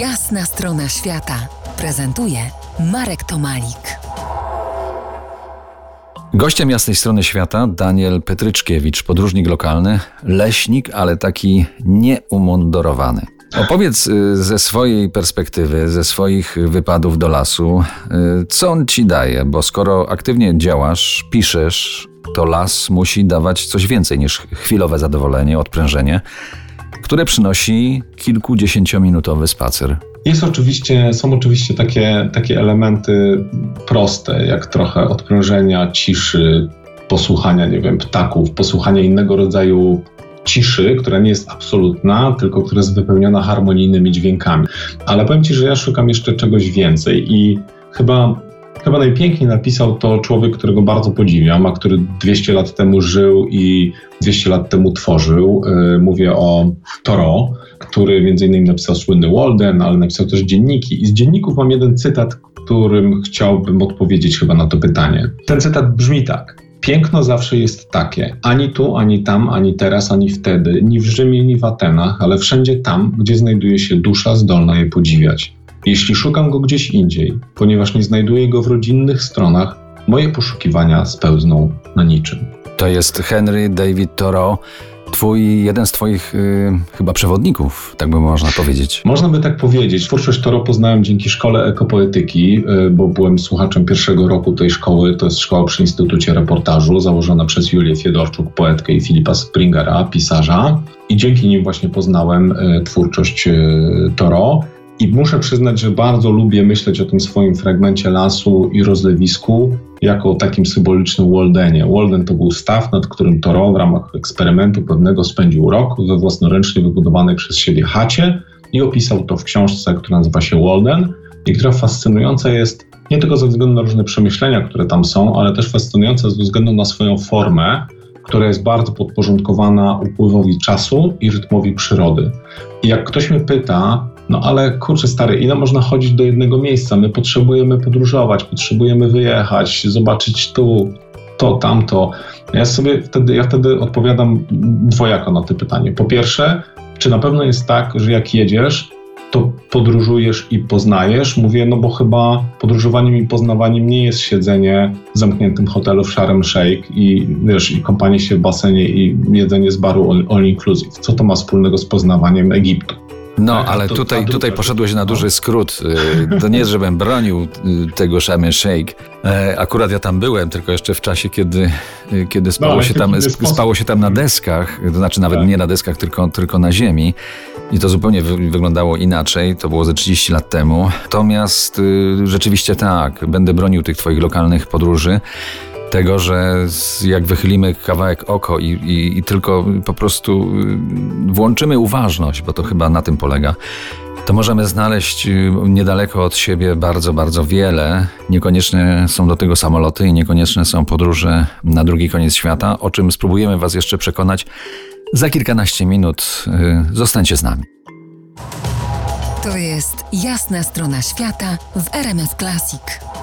Jasna strona świata prezentuje Marek Tomalik. Gościem jasnej strony świata Daniel Petryczkiewicz, podróżnik lokalny, leśnik, ale taki nieumundurowany. Opowiedz y, ze swojej perspektywy, ze swoich wypadów do lasu, y, co on ci daje, bo skoro aktywnie działasz, piszesz, to las musi dawać coś więcej niż chwilowe zadowolenie, odprężenie, które przynosi kilkudziesięciominutowy spacer. Jest oczywiście, są oczywiście takie, takie elementy proste, jak trochę odprężenia, ciszy, posłuchania, nie wiem, ptaków, posłuchania innego rodzaju ciszy, która nie jest absolutna, tylko która jest wypełniona harmonijnymi dźwiękami. Ale powiem Ci, że ja szukam jeszcze czegoś więcej i chyba chyba najpiękniej napisał to człowiek, którego bardzo podziwiam, a który 200 lat temu żył i 200 lat temu tworzył. Y, mówię o Toro, który między innymi napisał słynny Walden, ale napisał też dzienniki. I z dzienników mam jeden cytat, którym chciałbym odpowiedzieć chyba na to pytanie. Ten cytat brzmi tak. Piękno zawsze jest takie, ani tu, ani tam, ani teraz, ani wtedy, ni w Rzymie, ni w Atenach, ale wszędzie tam, gdzie znajduje się dusza zdolna je podziwiać. Jeśli szukam go gdzieś indziej, ponieważ nie znajduję go w rodzinnych stronach, moje poszukiwania spełzną na niczym. To jest Henry David Thoreau. Twój, jeden z twoich y, chyba przewodników, tak by można powiedzieć. Można by tak powiedzieć. Twórczość Toro poznałem dzięki Szkole Ekopoetyki, y, bo byłem słuchaczem pierwszego roku tej szkoły. To jest szkoła przy Instytucie Reportażu, założona przez Julię Fiedorczuk, poetkę i Filipa Springera, pisarza. I dzięki nim właśnie poznałem y, twórczość y, Toro. I muszę przyznać, że bardzo lubię myśleć o tym swoim fragmencie lasu i rozlewisku jako takim symbolicznym Waldenie. Walden to był staw, nad którym Toro w ramach eksperymentu pewnego spędził rok we własnoręcznie wybudowanej przez siebie chacie i opisał to w książce, która nazywa się Walden i która fascynująca jest nie tylko ze względu na różne przemyślenia, które tam są, ale też fascynująca ze względu na swoją formę, która jest bardzo podporządkowana upływowi czasu i rytmowi przyrody. I jak ktoś mnie pyta, no ale kurczę stary, ile można chodzić do jednego miejsca? My potrzebujemy podróżować, potrzebujemy wyjechać, zobaczyć tu, to, tamto. Ja sobie wtedy, ja wtedy odpowiadam dwojako na to pytanie. Po pierwsze, czy na pewno jest tak, że jak jedziesz, to podróżujesz i poznajesz? Mówię, no bo chyba podróżowaniem i poznawaniem nie jest siedzenie w zamkniętym hotelu w Sharm Sheikh i wiesz, i kąpanie się w basenie i jedzenie z baru all, all inclusive. Co to ma wspólnego z poznawaniem Egiptu? No, tak, ale tutaj, tutaj poszedłeś na duży skrót. Y, to nie jest, żebym bronił y, tego Sharm Shake. Akurat ja tam byłem, tylko jeszcze w czasie, kiedy, y, kiedy spało, no, się tam, spało się tam na deskach, to znaczy nawet tak. nie na deskach, tylko, tylko na ziemi. I to zupełnie wyglądało inaczej, to było ze 30 lat temu. Natomiast rzeczywiście tak, będę bronił tych twoich lokalnych podróży tego, że jak wychylimy kawałek oko i, i, i, tylko po prostu y, włączymy uważność, bo to chyba na tym polega, to możemy znaleźć y, niedaleko od siebie bardzo, bardzo wiele. Niekoniecznie są do tego samoloty i niekoniecznie są podróże na drugi koniec świata, o czym spróbujemy Was jeszcze przekonać za kilkanaście minut. Y, zostańcie z nami. To jest jasna strona świata w RMS Classic.